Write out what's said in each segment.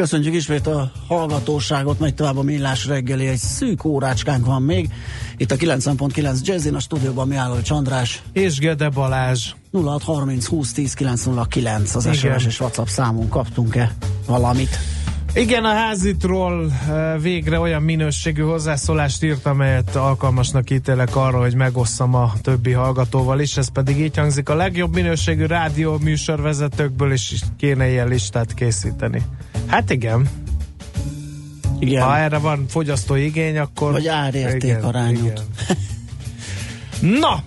Köszönjük ismét a hallgatóságot, megy tovább a millás reggeli, egy szűk órácskánk van még. Itt a 90.9 Jazzin, a stúdióban mi álló Csandrás. És Gede Balázs. 0630 20 10 909 az Igen. SMS és WhatsApp számunk. Kaptunk-e valamit? Igen, a házitról végre olyan minőségű hozzászólást írt, amelyet alkalmasnak ítélek arra, hogy megosszam a többi hallgatóval is. Ez pedig így hangzik, a legjobb minőségű rádió műsorvezetőkből is kéne ilyen listát készíteni. Hát igen. Igen. Ha erre van fogyasztói igény, akkor... Vagy árérték igen, arányút. Igen. Na,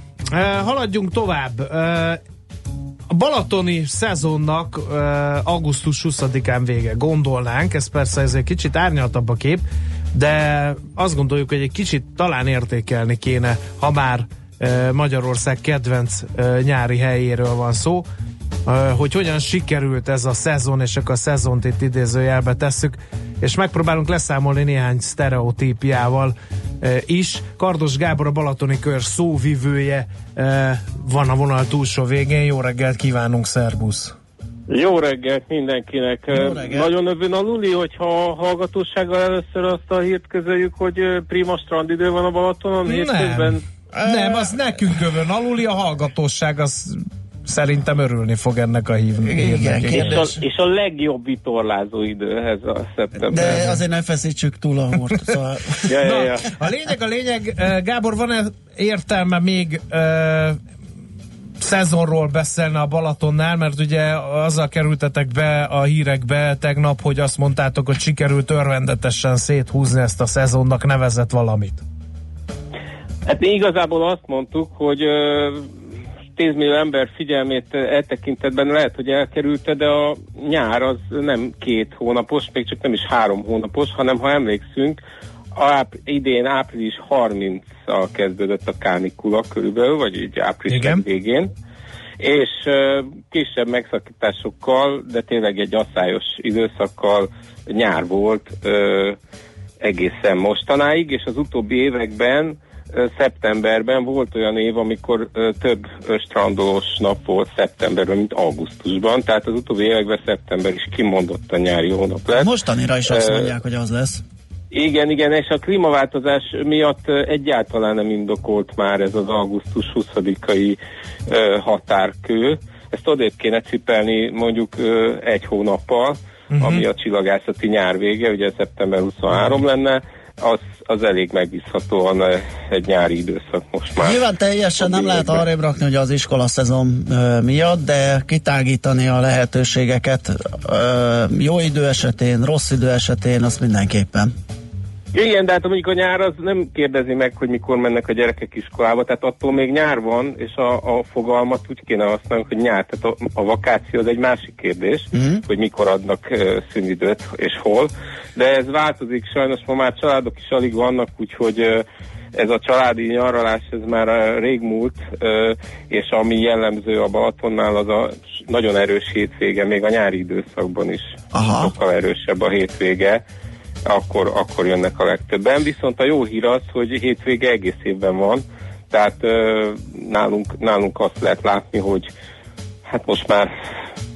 haladjunk tovább. A balatoni szezonnak augusztus 20-án vége, gondolnánk, ez persze ez egy kicsit árnyaltabb a kép, de azt gondoljuk, hogy egy kicsit talán értékelni kéne, ha már Magyarország kedvenc nyári helyéről van szó, hogy hogyan sikerült ez a szezon, és akkor a szezont itt idézőjelbe tesszük, és megpróbálunk leszámolni néhány sztereotípiával is. Kardos Gábor a Balatoni Kör szóvivője van a vonal túlsó végén. Jó reggelt kívánunk, szervusz! Jó reggelt mindenkinek. Jó reggelt. Nagyon övön a Luli, hogyha a hallgatósággal először azt a hírt közöljük, hogy prima strandidő van a Balatonon. Nem. Nem, az nekünk övön aluli, a hallgatóság az szerintem örülni fog ennek a hív, Igen, És a, és a legjobb vitorlázó időhez a szeptember. De azért nem feszítsük túl a hort. Szóval... ja, ja, ja. Na, a lényeg, a lényeg, Gábor, van-e értelme még szezonról beszélne a Balatonnál, mert ugye azzal kerültetek be a hírekbe tegnap, hogy azt mondtátok, hogy sikerült örvendetesen széthúzni ezt a szezonnak nevezett valamit. Hát mi igazából azt mondtuk, hogy uh, 10 millió ember figyelmét e tekintetben lehet, hogy elkerülte, de a nyár az nem két hónapos, még csak nem is három hónapos, hanem ha emlékszünk, áp, idén április 30-al kezdődött a kánikula körülbelül, vagy így április Igen. végén, és uh, kisebb megszakításokkal, de tényleg egy asszályos időszakkal nyár volt uh, egészen mostanáig, és az utóbbi években szeptemberben volt olyan év, amikor több strandolós nap volt szeptemberben, mint augusztusban, tehát az utóbbi években szeptember is kimondott a nyári hónap lesz. Mostanira is azt mondják, hogy az lesz. Igen, igen, és a klímaváltozás miatt egyáltalán nem indokolt már ez az augusztus 20-ai határkő. Ezt odébb kéne cipelni mondjuk egy hónappal, uh-huh. ami a csillagászati nyár vége, ugye szeptember 23 lenne, az, az elég megbízhatóan eh, egy nyári időszak most már. Nyilván teljesen nem lehet arrébb rakni, hogy az iskola szezon ö, miatt, de kitágítani a lehetőségeket ö, jó idő esetén, rossz idő esetén, azt mindenképpen. Igen, de hát mondjuk a nyár az nem kérdezi meg, hogy mikor mennek a gyerekek iskolába, tehát attól még nyár van, és a, a fogalmat úgy kéne használni, hogy nyár, tehát a, a vakáció az egy másik kérdés, uh-huh. hogy mikor adnak uh, szünidőt és hol, de ez változik, sajnos ma már családok is alig vannak, úgyhogy uh, ez a családi nyaralás, ez már rég múlt, és ami jellemző a Balatonnál, az a nagyon erős hétvége, még a nyári időszakban is Aha. sokkal erősebb a hétvége akkor, akkor jönnek a legtöbben. Viszont a jó hír az, hogy hétvége egész évben van, tehát nálunk, nálunk azt lehet látni, hogy hát most már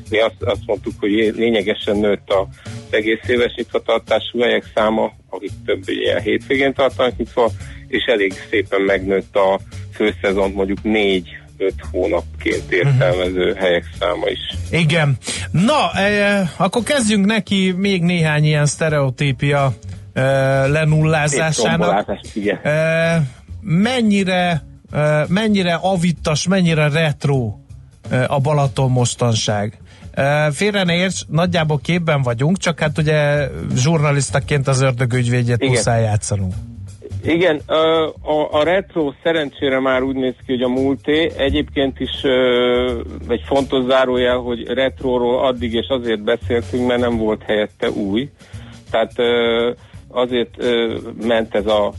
mi azt, azt mondtuk, hogy lényegesen nőtt a egész éves nyitvatartású helyek száma, akik több ilyen hétvégén tartanak nyitva, és elég szépen megnőtt a főszezon mondjuk négy öt hónapként értelmező uh-huh. helyek száma is. Igen. Na, e, akkor kezdjünk neki még néhány ilyen sztereotípia e, lenullázásának. E, mennyire, e, mennyire avittas, mennyire retro e, a Balaton mostanság? E, félre ne érts, nagyjából képben vagyunk, csak hát ugye zsurnalisztaként az ördögügyvédjét muszáj játszanunk. Igen, a, a retro szerencsére már úgy néz ki, hogy a múlté. Egyébként is egy fontos zárójel, hogy retroról addig és azért beszéltünk, mert nem volt helyette új. Tehát azért ment ez a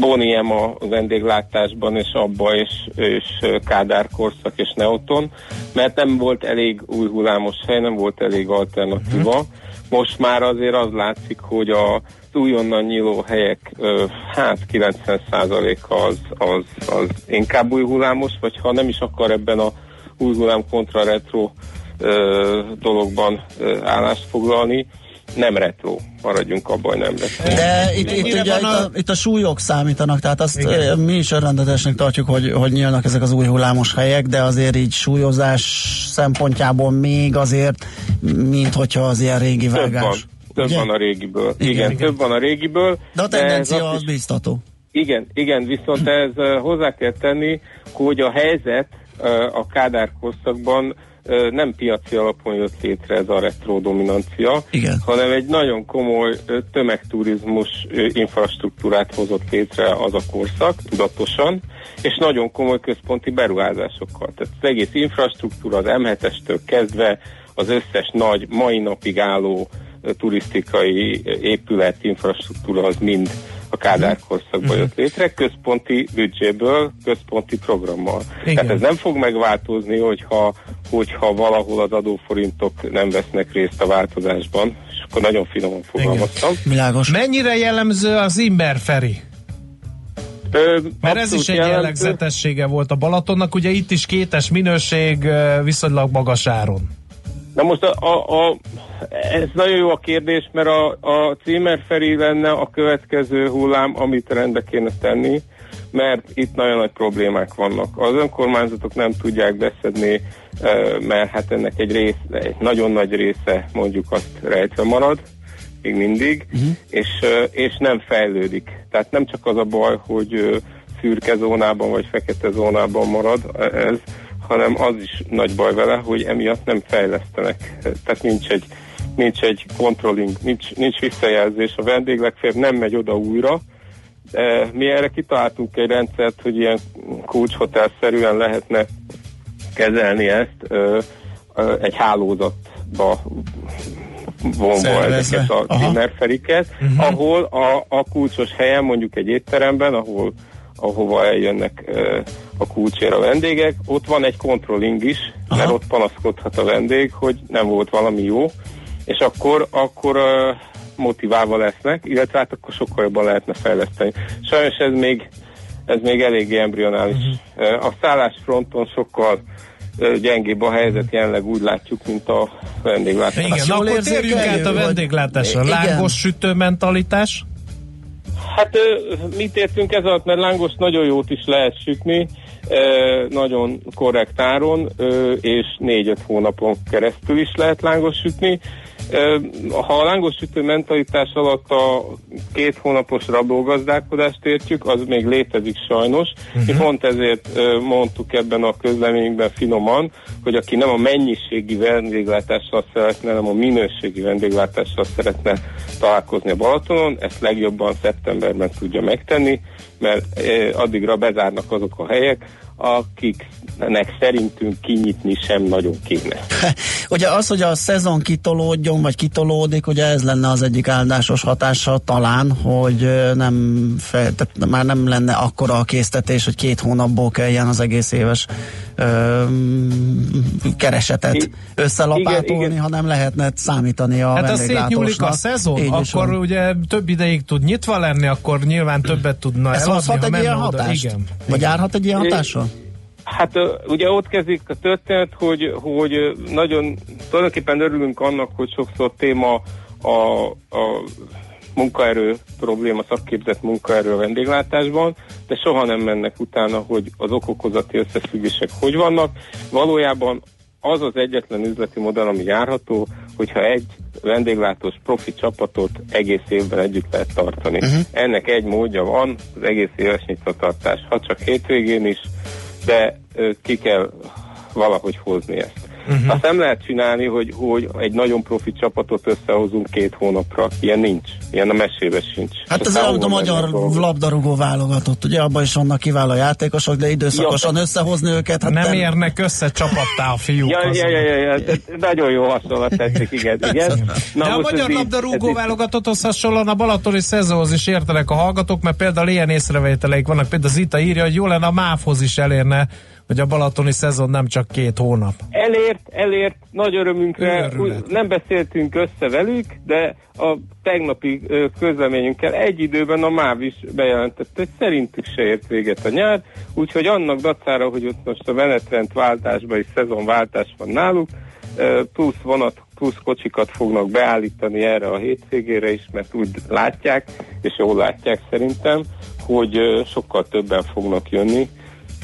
Boniem a vendéglátásban, és abba, és, és Kádár korszak, és Neoton, mert nem volt elég új hullámos hely, nem volt elég alternatíva. Uh-huh. Most már azért az látszik, hogy a újonnan nyíló helyek, hát 90%-a az, az, az inkább új hullámos, vagy ha nem is akar ebben a új hullám kontra retro dologban állást foglalni, nem retro, maradjunk abban, nem retro. De itt, itt, ugye, itt, a, itt a súlyok számítanak, tehát azt Igen. mi is örvendetesnek tartjuk, hogy, hogy nyílnak ezek az új hullámos helyek, de azért így súlyozás szempontjából még azért, mint hogyha az ilyen régi vágás. Több van, több ugye? van a régiből. Igen, igen, igen, több van a régiből. De a tendencia az, az biztató. Igen, igen, viszont ez hozzá kell tenni, hogy a helyzet a Kádár korszakban nem piaci alapon jött létre ez a retro dominancia, Igen. hanem egy nagyon komoly tömegturizmus infrastruktúrát hozott létre az a korszak, tudatosan, és nagyon komoly központi beruházásokkal. Tehát az egész infrastruktúra az M7-estől kezdve az összes nagy, mai napig álló turisztikai épület, infrastruktúra az mind a Kádár mhm. korszakban jött mhm. létre, központi büdzséből, központi programmal. Igen. Tehát ez nem fog megváltozni, hogyha, hogyha valahol az adóforintok nem vesznek részt a változásban, és akkor nagyon finoman fogalmaztam. Világos. Mennyire jellemző az Imber Feri? Ö, Mert ez is egy jellemző. jellegzetessége volt a Balatonnak, ugye itt is kétes minőség viszonylag magas áron. Na most a, a, a, ez nagyon jó a kérdés, mert a, a címer Feri lenne a következő hullám, amit rendbe kéne tenni, mert itt nagyon nagy problémák vannak. Az önkormányzatok nem tudják beszedni, mert hát ennek egy rész, egy nagyon nagy része mondjuk azt rejtve marad, még mindig, uh-huh. és, és nem fejlődik. Tehát nem csak az a baj, hogy szürke zónában vagy fekete zónában marad ez, hanem az is nagy baj vele, hogy emiatt nem fejlesztenek. Tehát nincs egy, nincs egy controlling, nincs, nincs visszajelzés. A vendég legfeljebb nem megy oda újra. Mi erre kitaláltunk egy rendszert, hogy ilyen kulcshotel-szerűen lehetne kezelni ezt ö, ö, egy hálózatba vonva ezeket a dinnerferiket, uh-huh. ahol a, a kulcsos helyen, mondjuk egy étteremben, ahol ahova eljönnek a kulcsér a vendégek, ott van egy controlling is, Aha. mert ott panaszkodhat a vendég, hogy nem volt valami jó, és akkor, akkor motiválva lesznek, illetve hát akkor sokkal jobban lehetne fejleszteni. Sajnos ez még, ez még eléggé embrionális. Uh-huh. A szállásfronton sokkal gyengébb a helyzet, jelenleg úgy látjuk, mint a vendéglátás. Igen, akkor térjünk át a vendéglátásra. Lángos sütő mentalitás? Hát mit értünk ez alatt, mert lángos nagyon jót is lehet sütni, nagyon korrekt áron, és négy-öt hónapon keresztül is lehet lángos sütni. Ha a lángos sütő mentalitás alatt a két hónapos rabógazdálkodást értjük, az még létezik sajnos. Uh-huh. Mi pont ezért mondtuk ebben a közleményünkben finoman, hogy aki nem a mennyiségi vendéglátással szeretne, hanem a minőségi vendéglátással szeretne találkozni a Balatonon, ezt legjobban szeptemberben tudja megtenni, mert addigra bezárnak azok a helyek, akiknek szerintünk kinyitni sem nagyon kéne. ugye az, hogy a szezon kitolódjon, vagy kitolódik, ugye ez lenne az egyik áldásos hatása talán, hogy nem fe, tehát már nem lenne akkora a késztetés, hogy két hónapból kelljen az egész éves ö, keresetet I, összelapátolni, igen, igen. hanem lehetne számítani a Hát a szétnyúlik a szezon, Így akkor ugye több ideig tud nyitva lenni, akkor nyilván többet tudna Ez eladni, hozhat egy ilyen hatást? Igen. Vagy járhat egy ilyen hatással? Hát ugye ott kezdik a történet, hogy, hogy nagyon tulajdonképpen örülünk annak, hogy sokszor téma a, a munkaerő probléma, szakképzett munkaerő a vendéglátásban, de soha nem mennek utána, hogy az okokozati összefüggések hogy vannak. Valójában az az egyetlen üzleti modell, ami járható, hogyha egy vendéglátós profi csapatot egész évben együtt lehet tartani. Uh-huh. Ennek egy módja van, az egész éves nyitvatartás, ha csak hétvégén is, de ki kell valahogy hozni ezt. Uh-huh. Azt nem lehet csinálni, hogy, hogy egy nagyon profi csapatot összehozunk két hónapra. Ilyen nincs. Ilyen a mesébe sincs. Hát ez a, a magyar labdarúgó válogatott, ugye abban is vannak kiváló játékosok, de időszakosan ja, összehozni őket. Hát nem ten... érnek össze csapattá a fiúk. Ja, ja, ja, ja, ja, nagyon jó hasonlat tetszik, igen, igen. Na, de a magyar labdarúgó válogatotthoz hasonlóan a balatoni szezonhoz is értenek a hallgatók, mert például ilyen észrevételeik vannak, például Zita írja, hogy jó lenne a MÁV-hoz is elérne hogy a balatoni szezon nem csak két hónap. Elért, elért, nagy örömünkre, nem beszéltünk össze velük, de a tegnapi közleményünkkel egy időben a MÁV is bejelentette, hogy szerintük se ért véget a nyár, úgyhogy annak dacára, hogy ott most a menetrend váltásban és szezonváltás van náluk, plusz vonat, plusz kocsikat fognak beállítani erre a hétvégére is, mert úgy látják, és jól látják szerintem, hogy sokkal többen fognak jönni,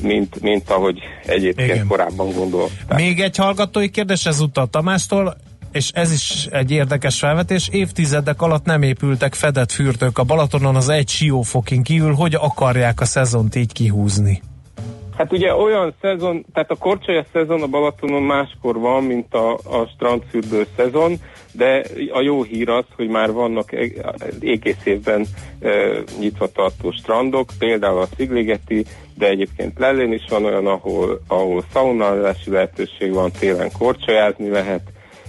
mint, mint ahogy egyébként Igen. korábban gondolták. Még egy hallgatói kérdés ezúttal Tamástól, és ez is egy érdekes felvetés, évtizedek alatt nem épültek fedett fürtők a Balatonon az egy siófokin kívül, hogy akarják a szezont így kihúzni? Hát ugye olyan szezon, tehát a korcsolya szezon a Balatonon máskor van, mint a, a strandfürdő szezon, de a jó hír az, hogy már vannak egész évben e, nyitva tartó strandok, például a Szigligeti, de egyébként Lellén is van olyan, ahol, ahol szaunálási lehetőség van, télen korcsolyázni lehet,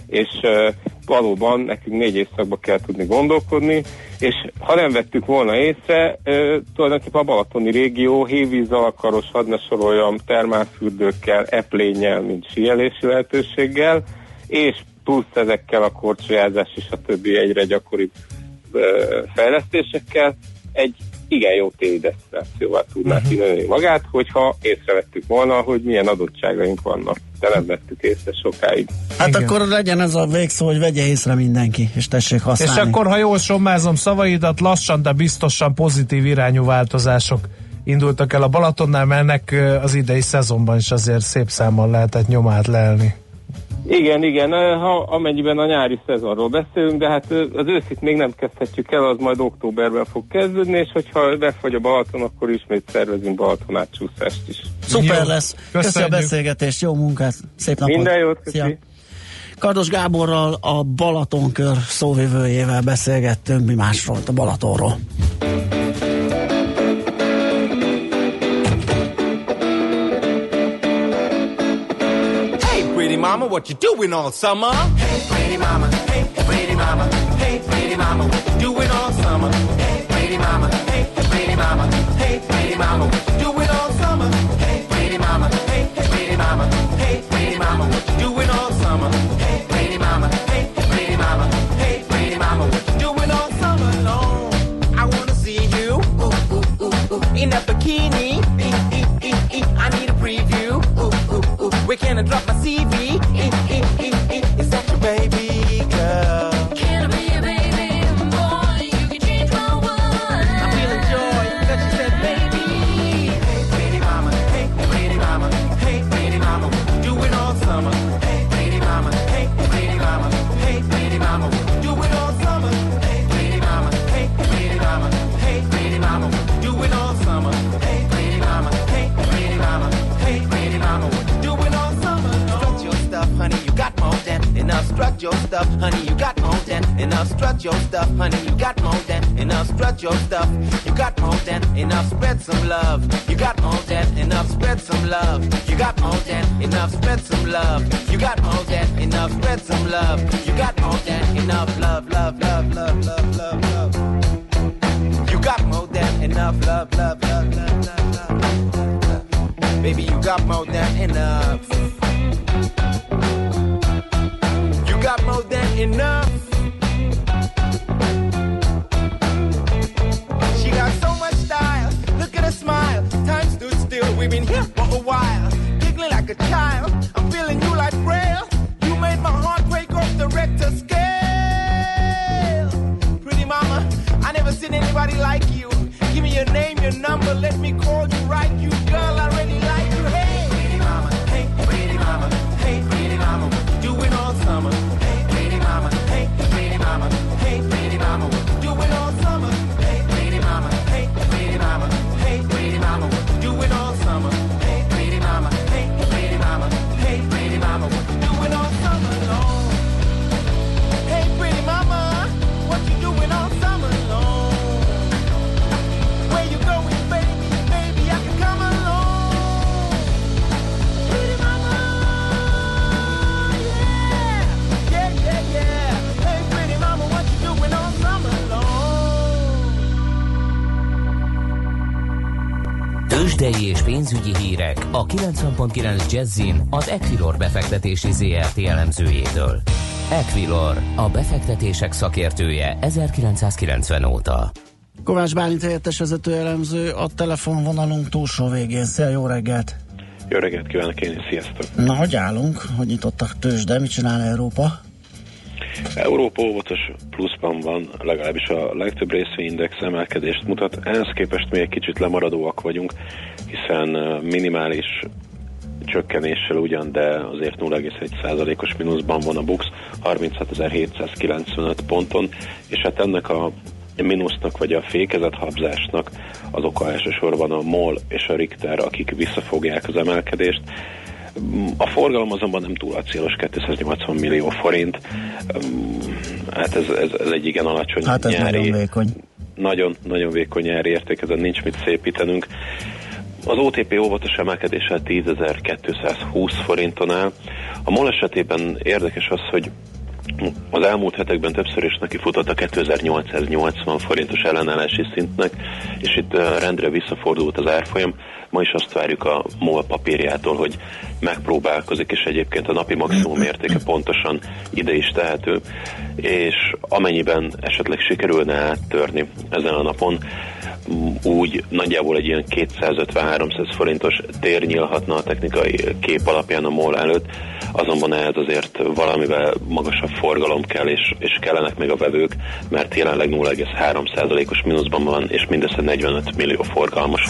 és e, valóban nekünk négy évszakba kell tudni gondolkodni, és ha nem vettük volna észre, e, tulajdonképpen a Balatoni régió hévíz alkaros, hadd ne soroljam, termálfürdőkkel, eplénnyel, mint síelési lehetőséggel, és plusz ezekkel a korcsolyázás és a többi egyre gyakoribb fejlesztésekkel egy igen jó téli destinációval tudná uh-huh. kinőni magát, hogyha észrevettük volna, hogy milyen adottságaink vannak. De nem vettük észre sokáig. Hát igen. akkor legyen ez a végszó, hogy vegye észre mindenki, és tessék használni. És akkor, ha jól sommázom szavaidat, lassan, de biztosan pozitív irányú változások indultak el a Balatonnál, mert ennek az idei szezonban is azért szép számmal lehetett nyomát lelni. Igen, igen, ha, amennyiben a nyári szezonról beszélünk, de hát az őszit még nem kezdhetjük el, az majd októberben fog kezdődni, és hogyha befagy a Balaton, akkor ismét szervezünk Balaton átcsúszást is. Szuper jó. lesz. Köszönjük a beszélgetést, jó munkát, szép napot. Minden jót, köszi. Kardos Gáborral, a Balatonkör szóvivőjével beszélgettünk, mi másról, a Balatonról. Mama, what you doing all summer? Hey, pretty mama, hey, pretty mama, hey, pretty mama, what you doing all summer? Hey, pretty mama, hey, pretty mama, hey, pretty mama, what you doing all summer? Hey, pretty mama, hey, pretty mama, hey, pretty mama, what you doing all summer? Hey, pretty mama, hey, pretty mama, hey, pretty mama, what you doing all summer long? I wanna see you ooh, ooh, ooh, ooh, in that bikini. I need a preview. Ooh, ooh, ooh. Where can I drop my CV? Enough. Strut your stuff, honey. You got more than enough. Strut your stuff. You got more than enough. Spread some love. You got more than enough. Spread some love. You got more than enough. Spread some love. You got more than enough. Spread some love. You got more than enough. Love, love, love, love, love, love, love. You got more than enough. Love, love, love, love, love, love. Baby, you got more than enough. You got more than enough. We've been here for a while. Giggling like a child. I'm pénzügyi hírek a 90.9 Jazzin az Equilor befektetési ZRT elemzőjétől. Equilor, a befektetések szakértője 1990 óta. Kovács Bálint helyettes vezető elemző a telefonvonalunk túlsó végén. Szia, jó reggelt! Jó reggelt kívánok én, sziasztok! Na, hogy állunk? Hogy nyitottak tőzsde? Mit csinál Európa? Európa óvatos pluszban van, legalábbis a legtöbb részvényindex emelkedést mutat. Ehhez képest még egy kicsit lemaradóak vagyunk, hiszen minimális csökkenéssel ugyan, de azért 0,1%-os mínuszban van a BUX 36.795 ponton, és hát ennek a mínusznak vagy a fékezett habzásnak az oka elsősorban a MOL és a Richter, akik visszafogják az emelkedést. A forgalom azonban nem túl acélos, 280 millió forint. Hát ez, ez, ez egy igen alacsony hát ez nyári. Nagyon vékony. Nagyon, nagyon vékony nyári érték, ezen nincs mit szépítenünk. Az OTP óvatos emelkedéssel 10.220 forinton áll. A MOL esetében érdekes az, hogy az elmúlt hetekben többször is neki futott a 2880 forintos ellenállási szintnek, és itt rendre visszafordult az árfolyam. Ma is azt várjuk a MOL papírjától, hogy megpróbálkozik, és egyébként a napi maximum értéke pontosan ide is tehető, és amennyiben esetleg sikerülne áttörni ezen a napon, úgy nagyjából egy ilyen 250-300 forintos tér nyílhatna a technikai kép alapján a MOL előtt, azonban ehhez azért valamivel magasabb forgalom kell, és, és kellenek még a vevők, mert jelenleg 0,3%-os mínuszban van, és mindössze 45 millió forgalmas.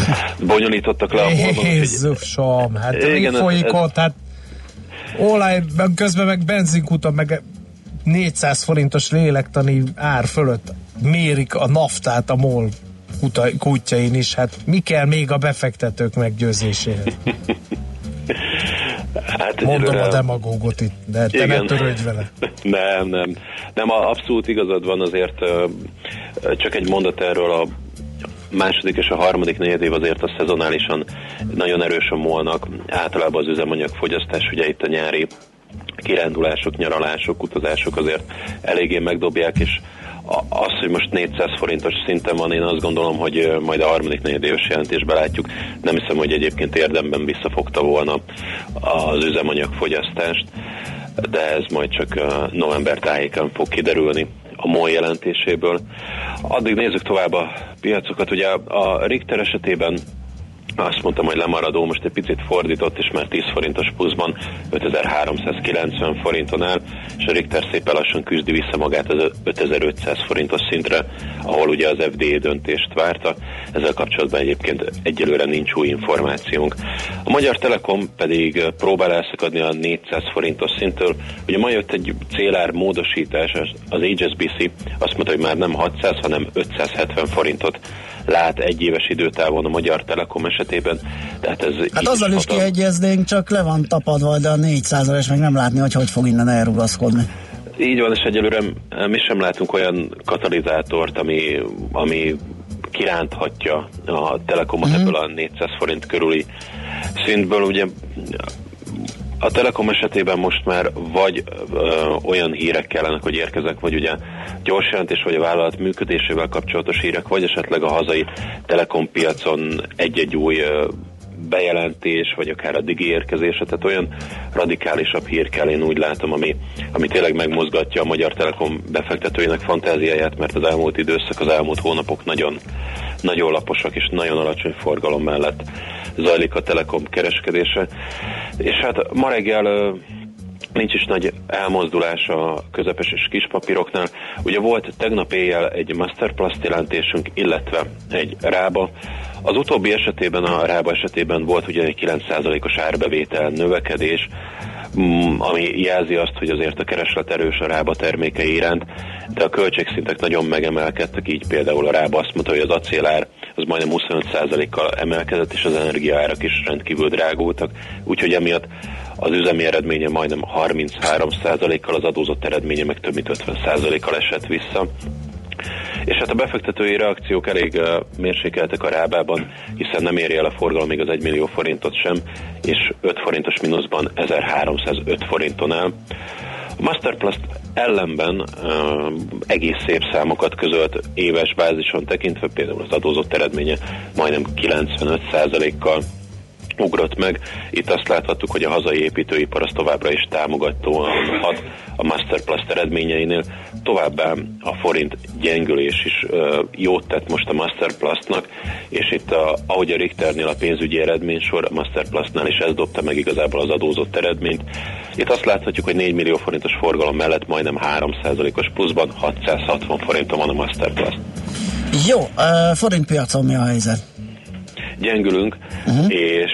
Bonyolítottak le a molban. Jézusom, hát igen, mi folyik ez, ott, hát olaj, közben meg benzinkuta, meg 400 forintos lélektani ár fölött mérik a naftát a MOL kutyáin is, hát mi kell még a befektetők meggyőzéséhez? Hát Mondom a demagógot itt, de te igen. ne törődj vele. Nem, nem. Nem, abszolút igazad van azért, csak egy mondat erről a második és a harmadik negyed év azért a szezonálisan nagyon erősen molnak. Általában az üzemanyagfogyasztás, ugye itt a nyári kirándulások, nyaralások, utazások azért eléggé megdobják, és az, hogy most 400 forintos szinten van, én azt gondolom, hogy majd a harmadik negyedéves jelentésben látjuk. Nem hiszem, hogy egyébként érdemben visszafogta volna az üzemanyagfogyasztást, de ez majd csak november tájéken fog kiderülni a MOL jelentéséből. Addig nézzük tovább a piacokat. Ugye a Richter esetében azt mondtam, hogy lemaradó, most egy picit fordított, és már 10 forintos pluszban 5390 forinton áll, és a Richter szépen lassan küzdi vissza magát az 5500 forintos szintre, ahol ugye az FDA döntést várta. Ezzel kapcsolatban egyébként egyelőre nincs új információnk. A Magyar Telekom pedig próbál elszakadni a 400 forintos szintől. Ugye ma jött egy célár módosítás, az HSBC azt mondta, hogy már nem 600, hanem 570 forintot lát egy éves időtávon a Magyar Telekom esetében. Tehát ez hát azzal is, is kiegyeznénk, csak le van tapadva, de a 400 és meg nem látni, hogy hogy fog innen elrugaszkodni. Így van, és egyelőre mi sem látunk olyan katalizátort, ami, ami kiránthatja a Telekomot mm. ebből a 400 forint körüli szintből. Ugye a Telekom esetében most már vagy ö, olyan hírek kellene, hogy érkezek, vagy ugye gyors jelentés, vagy a vállalat működésével kapcsolatos hírek, vagy esetleg a hazai Telekom piacon egy-egy új ö, bejelentés, vagy akár a digi érkezése, tehát olyan radikálisabb hír kell, én úgy látom, ami, ami tényleg megmozgatja a Magyar Telekom befektetőinek fantáziáját, mert az elmúlt időszak, az elmúlt hónapok nagyon, nagyon laposak és nagyon alacsony forgalom mellett zajlik a Telekom kereskedése. És hát ma reggel nincs is nagy elmozdulás a közepes és kis papíroknál. Ugye volt tegnap éjjel egy Masterplast jelentésünk, illetve egy rába. Az utóbbi esetében, a rába esetében volt ugye egy 9%-os árbevétel növekedés, ami jelzi azt, hogy azért a kereslet erős a rába termékei iránt, de a költségszintek nagyon megemelkedtek, így például a rába azt mondta, hogy az acélár az majdnem 25%-kal emelkedett, és az energiaárak is rendkívül drágultak, úgyhogy emiatt az üzemi eredménye majdnem 33%-kal, az adózott eredménye meg több mint 50%-kal esett vissza. És hát a befektetői reakciók elég mérsékeltek a rábában, hiszen nem éri el a forgalom még az 1 millió forintot sem, és 5 forintos mínuszban 1305 forinton áll. A Masterplast ellenben uh, egész szép számokat közölt éves bázison tekintve, például az adózott eredménye majdnem 95%-kal ugrott meg. Itt azt láthattuk, hogy a hazai építőipar az továbbra is támogatóan hat a Masterplast eredményeinél. Továbbá a forint gyengülés is uh, jót tett most a Masterplastnak, és itt a, ahogy a Richternél a pénzügyi eredménysor, a Masterplastnál is ez dobta meg igazából az adózott eredményt. Itt azt láthatjuk, hogy 4 millió forintos forgalom mellett majdnem 3%-os pluszban 660 forinton van a Masterplast. Jó, uh, forintpiacon mi a helyzet? Gyengülünk, uh-huh. és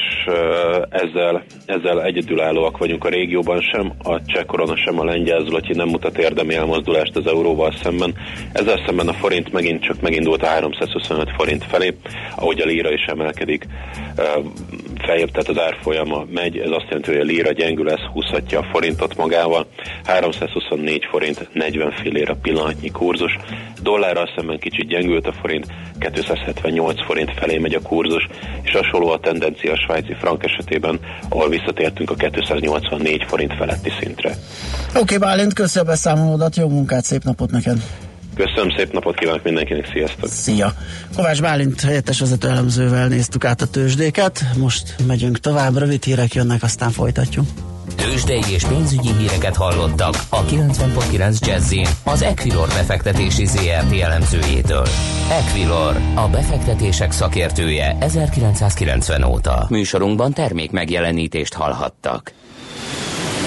ezzel, ezzel egyedülállóak vagyunk a régióban sem, a cseh korona sem a lengyel zloty nem mutat érdemi elmozdulást az euróval szemben. Ezzel szemben a forint megint csak megindult a 325 forint felé, ahogy a líra is emelkedik feljebb, tehát az árfolyama megy, ez azt jelenti, hogy a líra gyengül, ez húzhatja a forintot magával. 324 forint, 40 fillér a pillanatnyi kurzus. Dollárral szemben kicsit gyengült a forint, 278 forint felé megy a kurzus, és hasonló a tendencia a svájci frank esetében, ahol visszatértünk a 284 forint feletti szintre. Oké, okay, Bálint, köszönöm a beszámolódat, jó munkát, szép napot neked! Köszönöm, szép napot kívánok mindenkinek, sziasztok! Szia! Kovács Bálint helyettes vezető elemzővel néztük át a tőzsdéket, most megyünk tovább, rövid hírek jönnek, aztán folytatjuk. Tőzsdei és pénzügyi híreket hallottak a 90.9 jazz az Equilor befektetési ZRT elemzőjétől. Equilor, a befektetések szakértője 1990 óta. Műsorunkban termék megjelenítést hallhattak.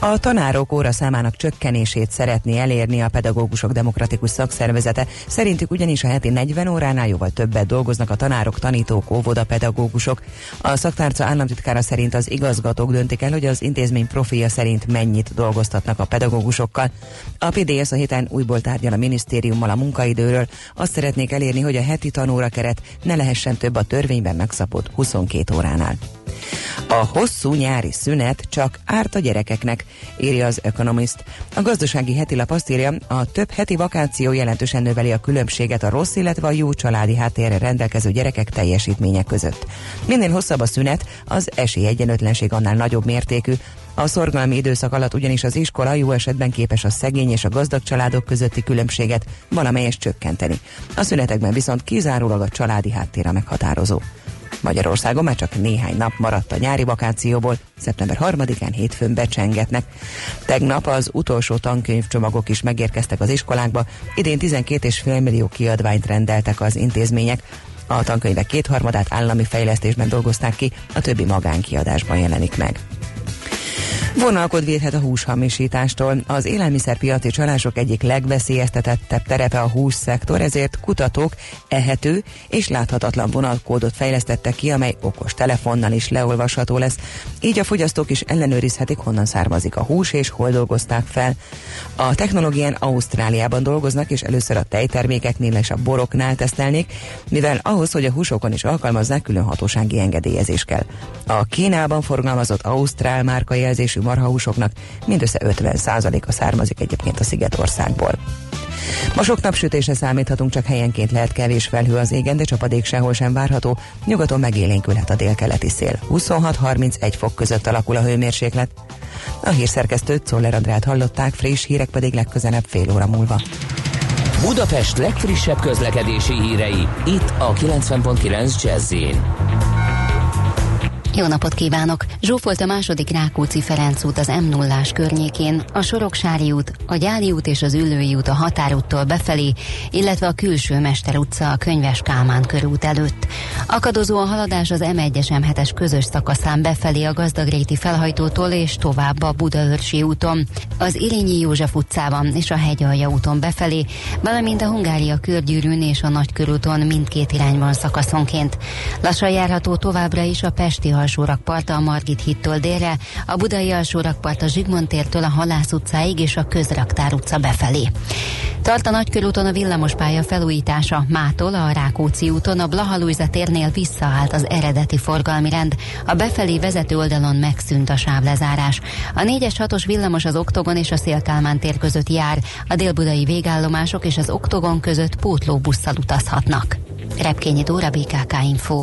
A tanárok óra számának csökkenését szeretné elérni a pedagógusok demokratikus szakszervezete. Szerintük ugyanis a heti 40 óránál jóval többet dolgoznak a tanárok, tanítók, óvoda pedagógusok. A szaktárca államtitkára szerint az igazgatók döntik el, hogy az intézmény profilja szerint mennyit dolgoztatnak a pedagógusokkal. A PDS a héten újból tárgyal a minisztériummal a munkaidőről. Azt szeretnék elérni, hogy a heti tanóra keret ne lehessen több a törvényben megszabott 22 óránál. A hosszú nyári szünet csak árt a gyerekeknek, írja az Economist. A gazdasági heti lap azt írja, a több heti vakáció jelentősen növeli a különbséget a rossz, illetve a jó családi háttérre rendelkező gyerekek teljesítménye között. Minél hosszabb a szünet, az esélyegyenlőtlenség annál nagyobb mértékű, a szorgalmi időszak alatt ugyanis az iskola jó esetben képes a szegény és a gazdag családok közötti különbséget valamelyest csökkenteni. A szünetekben viszont kizárólag a családi háttér a meghatározó. Magyarországon már csak néhány nap maradt a nyári vakációból, szeptember 3-án hétfőn becsengetnek. Tegnap az utolsó tankönyvcsomagok is megérkeztek az iskolákba, idén 12,5 millió kiadványt rendeltek az intézmények, a tankönyvek kétharmadát állami fejlesztésben dolgozták ki, a többi magánkiadásban jelenik meg. Vonalkod védhet a húshamisítástól. Az élelmiszerpiaci csalások egyik legveszélyeztetettebb terepe a hússzektor, ezért kutatók ehető és láthatatlan vonalkódot fejlesztettek ki, amely okos telefonnal is leolvasható lesz. Így a fogyasztók is ellenőrizhetik, honnan származik a hús és hol dolgozták fel. A technológián Ausztráliában dolgoznak, és először a tejtermékeknél és a boroknál tesztelnék, mivel ahhoz, hogy a húsokon is alkalmazzák, külön hatósági engedélyezés kell. A Kínában forgalmazott Ausztrál márka jelzésű marhahúsoknak mindössze 50%-a származik egyébként a Szigetországból. Ma sok napsütésre számíthatunk, csak helyenként lehet kevés felhő az égen, de csapadék sehol sem várható. Nyugaton megélénkülhet a délkeleti szél. 26-31 fok között alakul a hőmérséklet. A hírszerkesztőt Czoller Andrát hallották, friss hírek pedig legközelebb fél óra múlva. Budapest legfrissebb közlekedési hírei, itt a 90.9 jazz jó napot kívánok! Zsófolt a második Rákóczi Ferenc út az m 0 környékén, a Soroksári út, a Gyáli út és az Üllői út a határúttól befelé, illetve a külső Mester utca a Könyves Kálmán körút előtt. Akadozó a haladás az M1-es M7-es közös szakaszán befelé a Gazdagréti felhajtótól és tovább a Budaörsi úton, az Irényi József utcában és a Hegyalja úton befelé, valamint a Hungária körgyűrűn és a Nagykörúton mindkét irányban szakaszonként. Lassan járható továbbra is a Pesti alsórakparta a Margit hittől délre, a budai alsórakpart a Zsigmond tértől a Halász utcáig és a Közraktár utca befelé. Tart a Nagykörúton a villamospálya felújítása. Mától a Rákóczi úton a Blahalújza térnél visszaállt az eredeti forgalmi rend. A befelé vezető oldalon megszűnt a sávlezárás. A 4-es 6-os villamos az Oktogon és a Szélkálmán tér között jár. A délbudai végállomások és az Oktogon között pótlóbusszal utazhatnak. Repkényi Dóra BKK Info.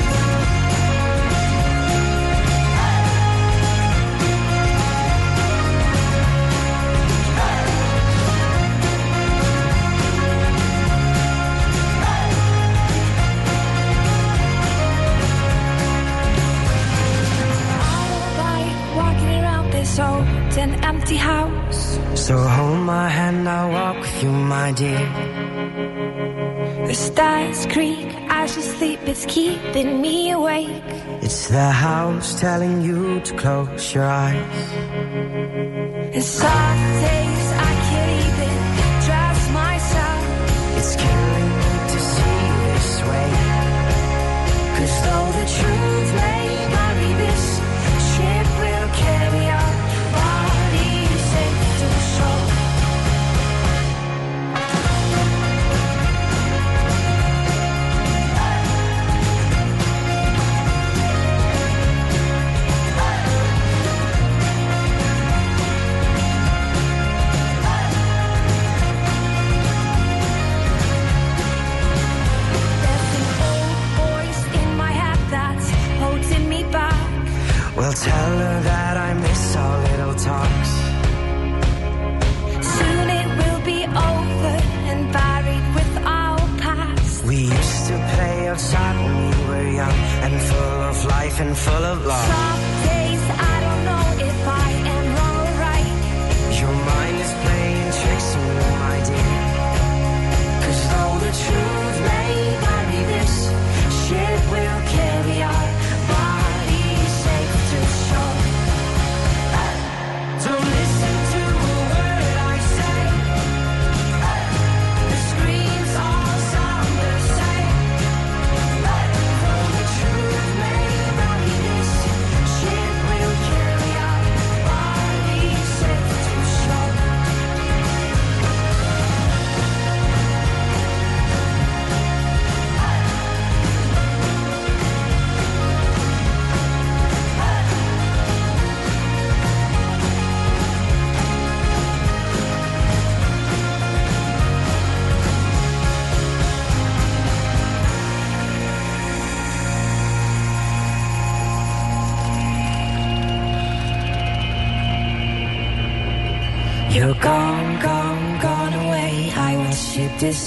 So hold my hand, I'll walk with you, my dear. The stars creak as you sleep, it's keeping me awake. It's the house telling you to close your eyes. And some days I can't even trust myself. It's killing me to see this way. Cause though the truth full of love.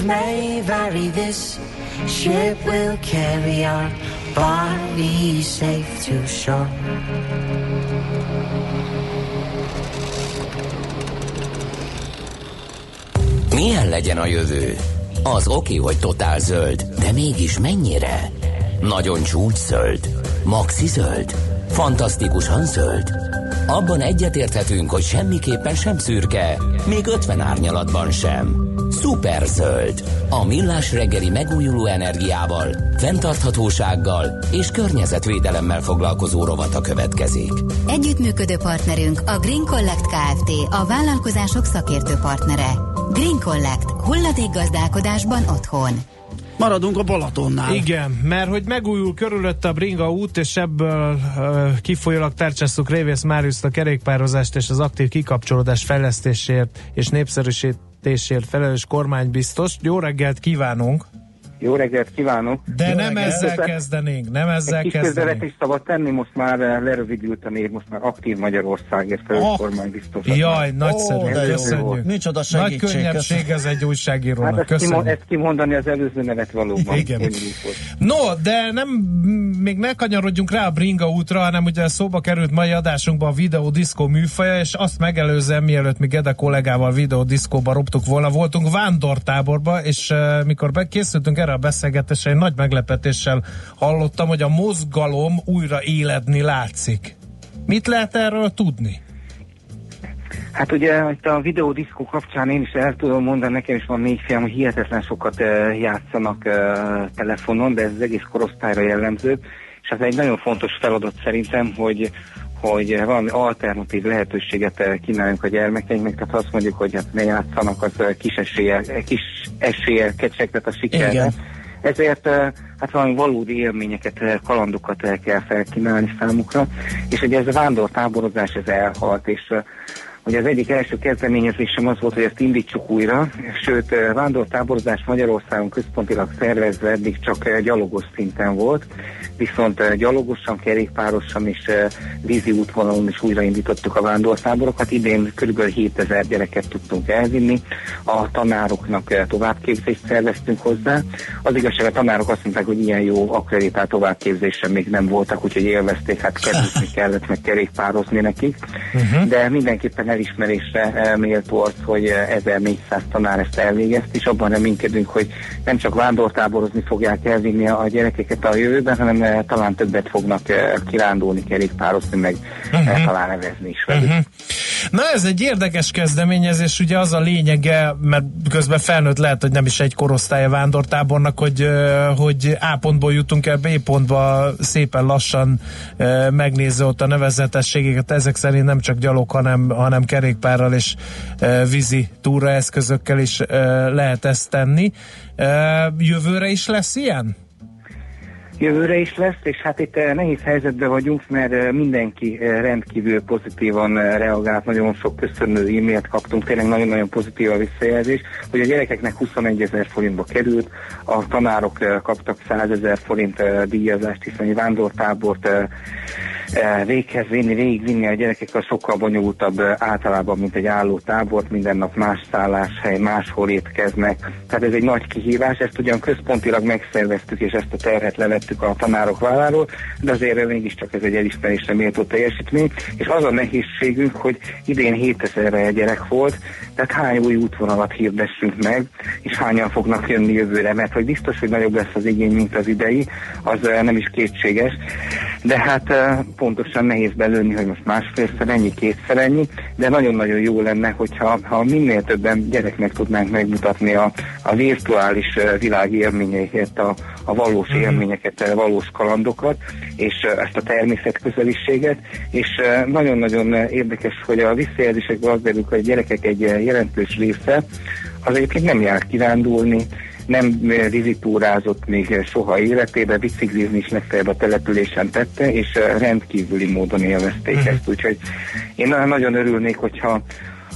truth may vary, this ship will carry our bodies safe to shore. Milyen legyen a jövő? Az oké, hogy totál zöld, de mégis mennyire? Nagyon csúcs zöld? Maxi zöld? Fantasztikusan zöld? Abban egyetérthetünk, hogy semmiképpen sem szürke, még 50 árnyalatban sem. Szuper zöld. A millás reggeli megújuló energiával, fenntarthatósággal és környezetvédelemmel foglalkozó rovata következik. Együttműködő partnerünk a Green Collect Kft. A vállalkozások szakértő partnere. Green Collect. Hulladék gazdálkodásban otthon. Maradunk a Balatonnál. Igen, mert hogy megújul körülött a Bringa út, és ebből uh, kifolyólag tárcsásztuk Révész Máriuszt a kerékpározást és az aktív kikapcsolódás fejlesztésért és népszerűsítésért felelős kormánybiztos. Jó reggelt kívánunk! Jó reggelt kívánok! De Jó nem reggelt. ezzel kezdenénk, nem ezzel Egy kis kezdenénk. közbevetést szabad tenni, most már lerövidült a név, most már aktív Magyarországért felelős Ah, oh, kormánybiztos. Jaj, nagyszerű, jó. köszönjük. Micsoda Nagy segítség. könnyebbség ez egy újságírónak, Hát köszönjük. ezt kimondani az előző nevet valóban. Igen. No, de nem, még ne kanyarodjunk rá a Bringa útra, hanem ugye szóba került mai adásunkban a videó diszkó műfaja, és azt megelőzően, mielőtt mi Gede kollégával videó diszkóba roptuk volna, voltunk vándortáborba, és uh, mikor be- készültünk erre a beszélgetésre, én nagy meglepetéssel hallottam, hogy a mozgalom újra éledni látszik. Mit lehet erről tudni? Hát ugye itt a videódiszkó kapcsán én is el tudom mondani, nekem is van négy fiam, hogy hihetetlen sokat uh, játszanak uh, telefonon, de ez az egész korosztályra jellemző, és ez egy nagyon fontos feladat szerintem, hogy hogy valami alternatív lehetőséget eh, kínáljunk a gyermekeinknek, tehát azt mondjuk, hogy hát ne játszanak, az eh, kis eséllyel, eh, kis eséllyel kecsegtet a sikerre. Igen. Ezért hát valami valódi élményeket, kalandokat eh, kell felkínálni számukra, és ugye ez a vándortáborozás ez elhalt, és Ugye az egyik első kezdeményezésem az volt, hogy ezt indítsuk újra, sőt vándortáborozás Magyarországon központilag szervezve eddig csak gyalogos szinten volt, viszont eh, gyalogosan, kerékpárosan és eh, vízi útvonalon is újraindítottuk a vándortáborokat. Idén kb. 7000 gyereket tudtunk elvinni, a tanároknak eh, továbbképzést szerveztünk hozzá. Az igazság, a tanárok azt mondták, hogy ilyen jó akreditált továbbképzésre még nem voltak, úgyhogy élvezték, hát kedvezni kellett, meg kerékpározni nekik. Uh-huh. De mindenképpen elismerésre méltó az, hogy eh, 1400 tanár ezt elvégezt, és abban reménykedünk, hogy nem csak vándortáborozni fogják elvinni a gyerekeket a jövőben, hanem talán többet fognak eh, kirándulni, kerékpározni, meg uh-huh. talán nevezni is velük. Uh-huh. Na ez egy érdekes kezdeményezés, ugye az a lényege, mert közben felnőtt lehet, hogy nem is egy korosztálya vándortábornak, hogy, hogy A pontból jutunk el B pontba szépen lassan megnézve ott a nevezetességeket, ezek szerint nem csak gyalog, hanem, hanem kerékpárral és vízi túraeszközökkel is lehet ezt tenni. Jövőre is lesz ilyen? Jövőre is lesz, és hát itt eh, nehéz helyzetben vagyunk, mert eh, mindenki eh, rendkívül pozitívan reagált, nagyon sok köszönő e-mailt kaptunk, tényleg nagyon-nagyon pozitív a visszajelzés, hogy a gyerekeknek 21 ezer forintba került, a tanárok kaptak 100 ezer forint díjazást, hiszen egy vándortábort véghez vinni, végigvinni a gyerekekkel sokkal bonyolultabb eh, általában, mint egy álló tábort, minden nap más szálláshely, máshol étkeznek. Tehát ez egy nagy kihívás, ezt ugyan központilag megszerveztük, és ezt a terhet levettük a tanárok válláról, de azért mégiscsak ez egy elismerésre méltó teljesítmény, és az a nehézségünk, hogy idén 7000 gyerek volt, tehát hány új útvonalat hirdessünk meg, és hányan fognak jönni jövőre, mert hogy biztos, hogy nagyobb lesz az igény, mint az idei, az eh, nem is kétséges, de hát eh, pontosan nehéz belőni, hogy most másfélszer ennyi, kétszer ennyi, de nagyon-nagyon jó lenne, hogyha ha minél többen gyereknek tudnánk megmutatni a, a virtuális világ élményeiket, a, a valós Mhm. élményeket, a valós kalandokat, és ezt a természetközeliséget, és nagyon-nagyon érdekes, hogy a visszajelzésekből az derül, hogy a gyerekek egy jelentős része az egyébként nem jár kirándulni, nem vizitúrázott még soha életében, biciklizni is legfeljebb a településen tette, és eh, rendkívüli módon élvezték uh-huh. ezt. Úgyhogy én nagyon- örülnék, hogyha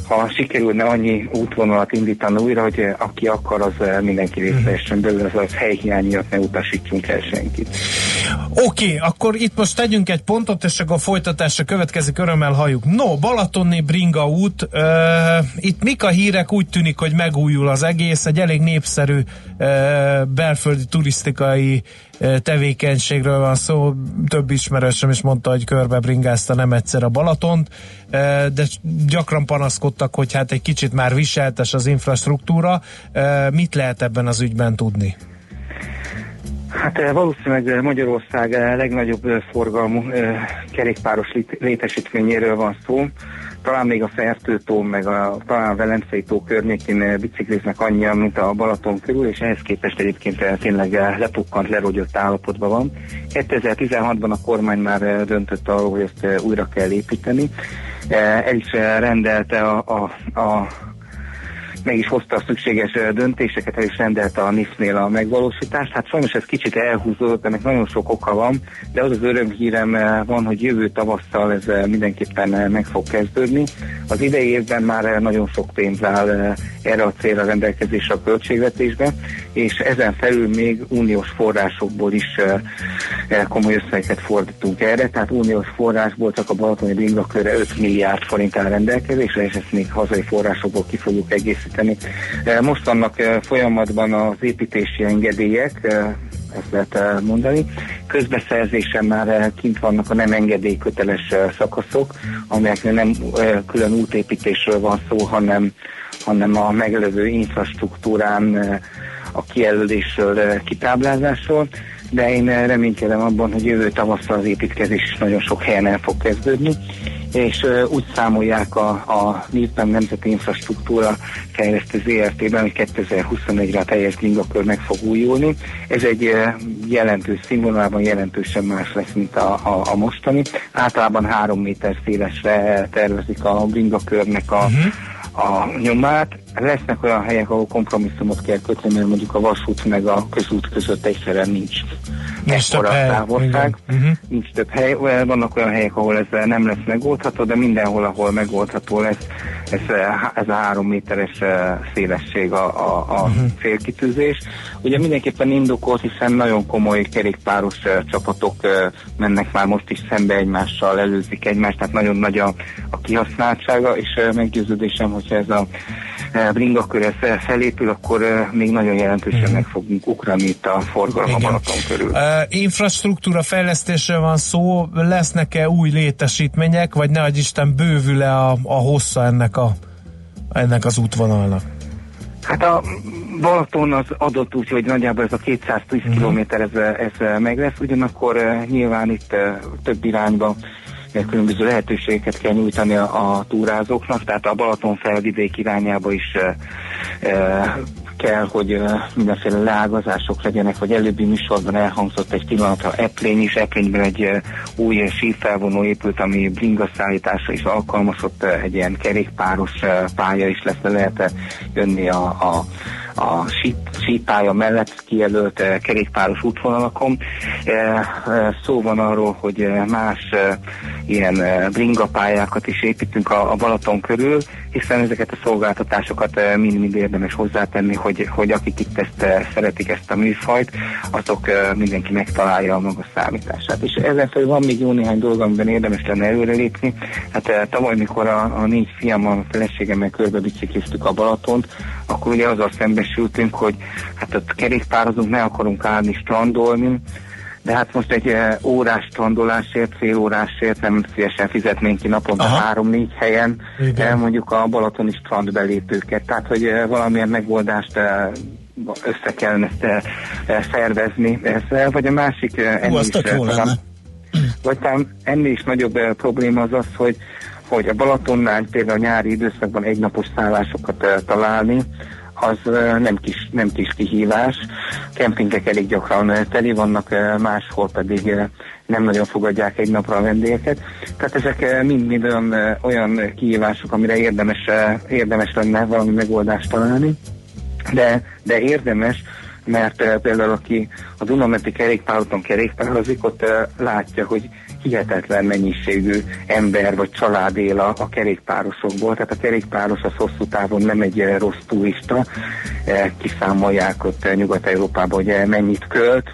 ha sikerülne annyi útvonalat indítani újra, hogy eh, aki akar, az eh, mindenki részt vehessen belőle, az, az helyhiány miatt ne utasítsunk el senkit. Oké, okay, akkor itt most tegyünk egy pontot, és akkor a folytatásra következik, örömmel halljuk. No, Balatonni Bringa út, uh, itt mik a hírek? Úgy tűnik, hogy megújul az egész, egy elég népszerű uh, belföldi turisztikai uh, tevékenységről van szó. Több ismerősöm is mondta, hogy körbe bringázta nem egyszer a Balatont, uh, de gyakran panaszkodtak, hogy hát egy kicsit már viseltes az infrastruktúra. Uh, mit lehet ebben az ügyben tudni? Hát valószínűleg Magyarország legnagyobb forgalmú kerékpáros létesítményéről van szó. Talán még a Fertőtó, meg a, talán a Velencei tó környékén bicikliznek annyian, mint a Balaton körül, és ehhez képest egyébként tényleg lepukkant, lerogyott állapotban van. 2016-ban a kormány már döntött arról, hogy ezt újra kell építeni. El is rendelte a, a, a meg is hozta a szükséges döntéseket, el is rendelte a NIF-nél a megvalósítást. Hát sajnos ez kicsit elhúzódott, ennek nagyon sok oka van, de az az örömhírem van, hogy jövő tavasszal ez mindenképpen meg fog kezdődni. Az idei évben már nagyon sok pénz áll erre a célra rendelkezésre a költségvetésben, és ezen felül még uniós forrásokból is komoly összegeket fordítunk erre, tehát uniós forrásból csak a Balatoni Bringakörre 5 milliárd forint áll rendelkezésre, és ezt még hazai forrásokból ki fogjuk egészíteni készíteni. Most vannak folyamatban az építési engedélyek, ezt lehet mondani. Közbeszerzésen már kint vannak a nem engedélyköteles szakaszok, amelyeknél nem külön útépítésről van szó, hanem, hanem a megelőző infrastruktúrán a kijelölésről, kitáblázásról, de én reménykedem abban, hogy jövő tavasszal az építkezés is nagyon sok helyen el fog kezdődni, és úgy számolják a, a NIP-ben Nemzeti Infrastruktúra Fejlesztő ZRT-ben, hogy 2021-re a teljes gingakör meg fog újulni. Ez egy jelentős színvonalban jelentősen más lesz, mint a, a, a mostani. Általában három méter szélesre tervezik a bringakörnek a, uh-huh a nyomát. Lesznek olyan helyek, ahol kompromisszumot kell kötni, mert mondjuk a vasút meg a közút között egyszerűen nincs nincs több hely. távolság, uh-huh. nincs több hely. Vannak olyan helyek, ahol ez nem lesz megoldható, de mindenhol, ahol megoldható lesz, ez, ez a három méteres eh, szélesség a, a, a uh-huh. célkitűzés. Ugye mindenképpen indokolt, hiszen nagyon komoly kerékpáros eh, csapatok eh, mennek már most is szembe egymással, előzik egymást, tehát nagyon nagy a, a kihasználtsága, és meggyőződésem, hogyha ez a bringakör ez felépül, akkor még nagyon jelentősen uh-huh. meg fogunk ugrani itt a forgalom a Balaton körül. Uh, infrastruktúra fejlesztésről van szó, lesznek-e új létesítmények, vagy ne Isten bővül-e a, a hossza ennek, a, ennek az útvonalnak? Hát a Balaton az adott úgy, hogy nagyjából ez a 210 uh-huh. km ez, ez meg lesz, ugyanakkor nyilván itt több irányba különböző lehetőségeket kell nyújtani a, a túrázóknak, tehát a Balaton felvidék irányába is e, e, kell, hogy mindenféle leágazások legyenek, vagy előbbi műsorban elhangzott egy pillanatra Eplény is, Eplényben egy új sífelvonó épült, ami bringa szállításra is alkalmazott, egy ilyen kerékpáros pálya is lesz, lehet jönni a, a a sípálya mellett kijelölt eh, kerékpáros útvonalakon. Eh, eh, szó van arról, hogy más ilyen bringapályákat is építünk a Balaton körül, hiszen ezeket a szolgáltatásokat mind-mind érdemes hozzátenni, hogy, hogy akik itt ezt szeretik ezt a műfajt, azok mindenki megtalálja a maga számítását. És ezen felül van még jó néhány dolog, amiben érdemes lenne előrelépni. Hát tavaly, mikor a, a négy fiam, a feleségemmel körbe bicikliztük a Balatont, akkor ugye azzal szembesültünk, hogy hát ott kerékpározunk, ne akarunk állni strandolni, de hát most egy uh, órás strandolásért, fél órásért nem szívesen fizetnénk ki naponta három-négy helyen uh, mondjuk a balatoni strandbelépőket. Tehát, hogy uh, valamilyen megoldást össze kellene ezt szervezni ezzel, vagy a másik ennél is, vagy talán ennél is nagyobb probléma az az, hogy hogy a Balatonnál például a nyári időszakban egynapos szállásokat találni, az nem kis, nem kis kihívás. Kempingek elég gyakran teli vannak, máshol pedig nem nagyon fogadják egy napra a vendégeket. Tehát ezek mind-mind olyan, olyan kihívások, amire érdemes, érdemes lenne valami megoldást találni. De, de érdemes, mert például aki a Dunamenti kerékpárúton kerékpározik, ott látja, hogy hihetetlen mennyiségű ember vagy család él a, a kerékpárosokból, tehát a kerékpáros az hosszú távon nem egy rossz turista, kiszámolják ott Nyugat-Európában, hogy mennyit költ,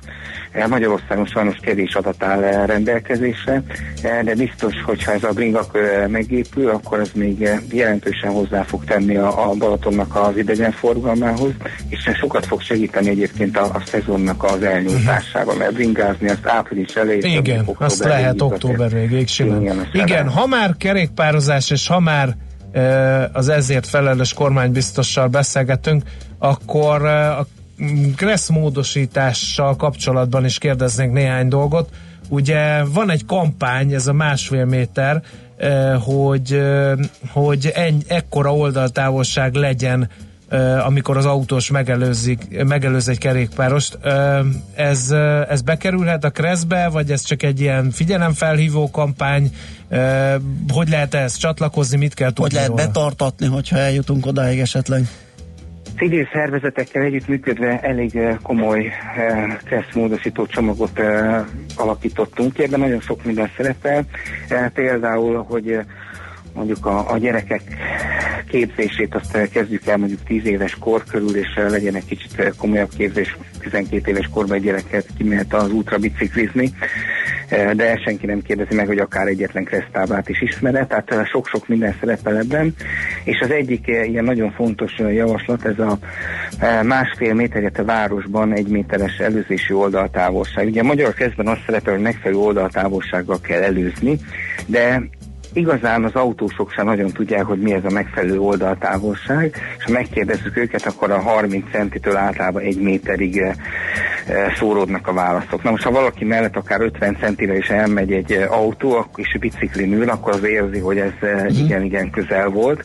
Magyarországon sajnos kevés adat áll rendelkezésre, de biztos, hogyha ez a bringak megépül, akkor ez még jelentősen hozzá fog tenni a, a Balatonnak az idegenforgalmához, és sokat fog segíteni egyébként a, a szezonnak az elnyújtásában, mert bringázni azt április elején. Igen, azt lehet október végéig simán. Igen, ha már kerékpározás, és ha már az ezért felelős kormánybiztossal beszélgetünk, akkor a Kressz módosítással kapcsolatban is kérdeznénk néhány dolgot. Ugye van egy kampány, ez a másfél méter, hogy, hogy eny, ekkora oldaltávolság legyen amikor az autós megelőzik, megelőz egy kerékpárost. Ez, ez bekerülhet a kreszbe, vagy ez csak egy ilyen figyelemfelhívó kampány? Hogy lehet ez csatlakozni, mit kell tudni Hogy lehet róla? betartatni, hogyha eljutunk odáig esetleg? Civil szervezetekkel együttműködve elég komoly kresszmódosító csomagot alakítottunk ki, ebben nagyon sok minden szerepel. Például, hogy mondjuk a, a gyerekek képzését azt kezdjük el mondjuk 10 éves kor körül, és legyen egy kicsit komolyabb képzés, 12 éves korban egy gyereket kimehet az útra biciklizni, de senki nem kérdezi meg, hogy akár egyetlen kresztáblát is ismere, tehát sok-sok minden szerepel ebben, és az egyik ilyen nagyon fontos javaslat, ez a másfél méteret a városban egy méteres előzési oldaltávolság. Ugye a magyar kezdben azt szerepel, hogy megfelelő oldaltávolsággal kell előzni, de igazán az autósok sem nagyon tudják, hogy mi ez a megfelelő oldaltávolság, és ha megkérdezzük őket, akkor a 30 centitől általában egy méterig e, e, szóródnak a válaszok. Na most, ha valaki mellett akár 50 centire is elmegy egy autó, és biciklin ül, akkor az érzi, hogy ez igen-igen közel volt.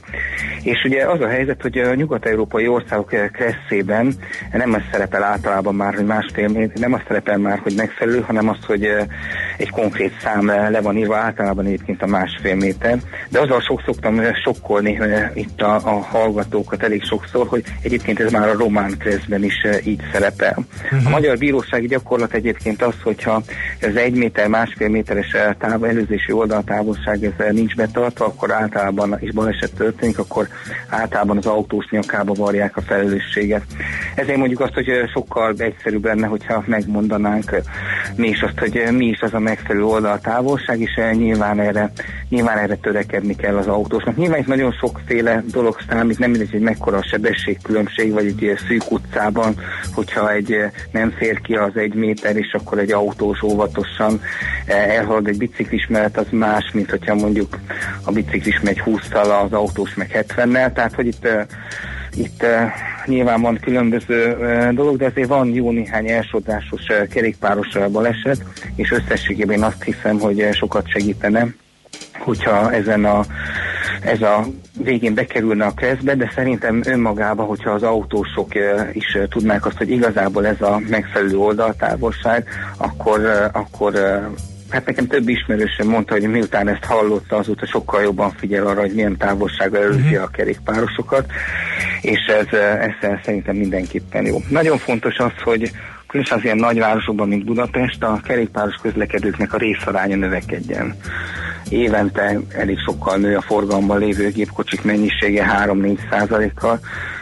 És ugye az a helyzet, hogy a nyugat-európai országok kresszében nem az szerepel általában már, hogy másfél, nem az szerepel már, hogy megfelelő, hanem az, hogy egy konkrét szám le van írva, általában egyébként a másfél méter, de azzal sok szoktam sokkolni itt a, a hallgatókat elég sokszor, hogy egyébként ez már a román kreszben is így szerepel. Uh-huh. A magyar bírósági gyakorlat egyébként az, hogyha ez egy méter, másfél méteres táv, előzési oldaltávolság ez nincs betartva, akkor általában is baleset történik, akkor általában az autós nyakába varják a felelősséget. Ezért mondjuk azt, hogy sokkal egyszerűbb lenne, hogyha megmondanánk mi is azt, hogy mi is az a megfelelő oldaltávolság, és nyilván erre, nyilván erre törekedni kell az autósnak. Nyilván itt nagyon sokféle dolog számít, nem mindegy, hogy mekkora a sebességkülönbség, vagy egy szűk utcában, hogyha egy nem fér ki az egy méter, és akkor egy autós óvatosan elhalad egy biciklis mellett, az más, mint hogyha mondjuk a biciklis megy 20-tal, az autós meg 70-nel, tehát hogy itt itt uh, nyilván van különböző uh, dolog, de azért van jó néhány elsodrásos uh, kerékpáros uh, baleset, és összességében azt hiszem, hogy uh, sokat segítene, hogyha ezen a ez a végén bekerülne a keresztbe, de szerintem önmagában, hogyha az autósok is tudnák azt, hogy igazából ez a megfelelő oldaltávolság, akkor, akkor Hát nekem több ismerősöm mondta, hogy miután ezt hallotta, azóta sokkal jobban figyel arra, hogy milyen távolsággal előzi uh-huh. a kerékpárosokat, és ez, ez szerintem mindenképpen jó. Nagyon fontos az, hogy különösen az ilyen nagyvárosokban, mint Budapest, a kerékpáros közlekedőknek a részaránya növekedjen. Évente elég sokkal nő a forgalomban lévő gépkocsik mennyisége 3-4 százalékkal,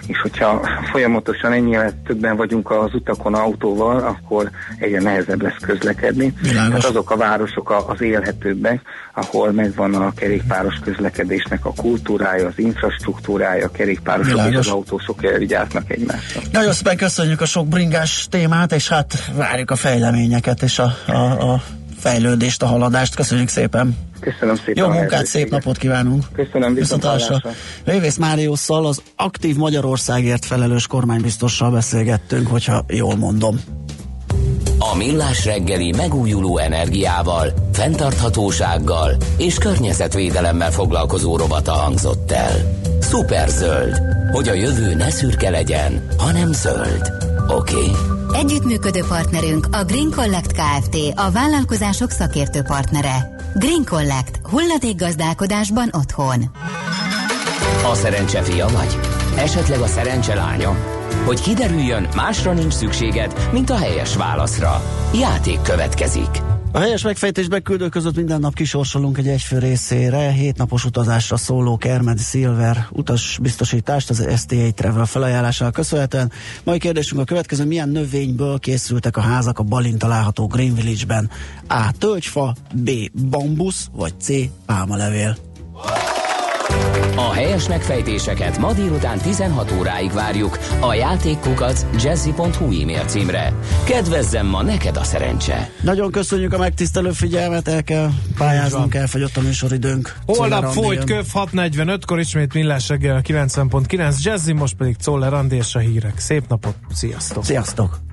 és hogyha folyamatosan ennyire többen vagyunk az utakon autóval, akkor egyre nehezebb lesz közlekedni. Hát azok a városok az élhetőbbek, ahol megvan a kerékpáros közlekedésnek a kultúrája, az infrastruktúrája, a kerékpárosok Világos. és az autósok vigyáznak egymásra. Nagyon szépen köszönjük a sok bringás témát, és hát várjuk a fejleményeket és a, a, a fejlődést, a haladást. Köszönjük szépen! Köszönöm szépen. Jó munkát, szép napot kívánunk. Köszönöm, viszontlátásra. Révész Máriusszal az aktív Magyarországért felelős kormánybiztossal beszélgettünk, hogyha jól mondom. A Millás reggeli megújuló energiával, fenntarthatósággal és környezetvédelemmel foglalkozó robata hangzott el. Szuperzöld, hogy a jövő ne szürke legyen, hanem zöld. Oké? Okay? Együttműködő partnerünk a Green Collect Kft. a vállalkozások szakértő partnere. Green Collect. Hulladék gazdálkodásban otthon. A szerencse fia vagy? Esetleg a szerencse lánya? Hogy kiderüljön, másra nincs szükséged, mint a helyes válaszra. Játék következik. A helyes megfejtésbe küldő között minden nap kisorsolunk egy egyfő részére hétnapos utazásra szóló Kermed Silver utasbiztosítást az STA Travel felajánlására köszönhetően. Mai kérdésünk a következő, milyen növényből készültek a házak a Balin található Green Village-ben? A. Tölgyfa, B. Bambusz, vagy C. Pálmalevél? A helyes megfejtéseket ma délután 16 óráig várjuk a játékkukac jazzy.hu e-mail címre. Kedvezzem ma neked a szerencse! Nagyon köszönjük a megtisztelő figyelmet, el kell pályáznunk, elfogyott a műsoridőnk. Holnap folyt köv 6.45-kor ismét millás reggel 90.9 Jazzy, most pedig Czoller Andi és a hírek. Szép napot, sziasztok! Sziasztok!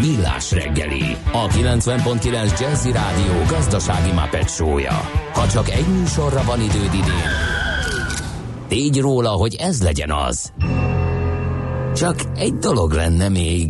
Millás reggeli, a 90.9 Jazzy Rádió gazdasági mapetsója. Ha csak egy műsorra van időd idén, tégy róla, hogy ez legyen az. Csak egy dolog lenne még.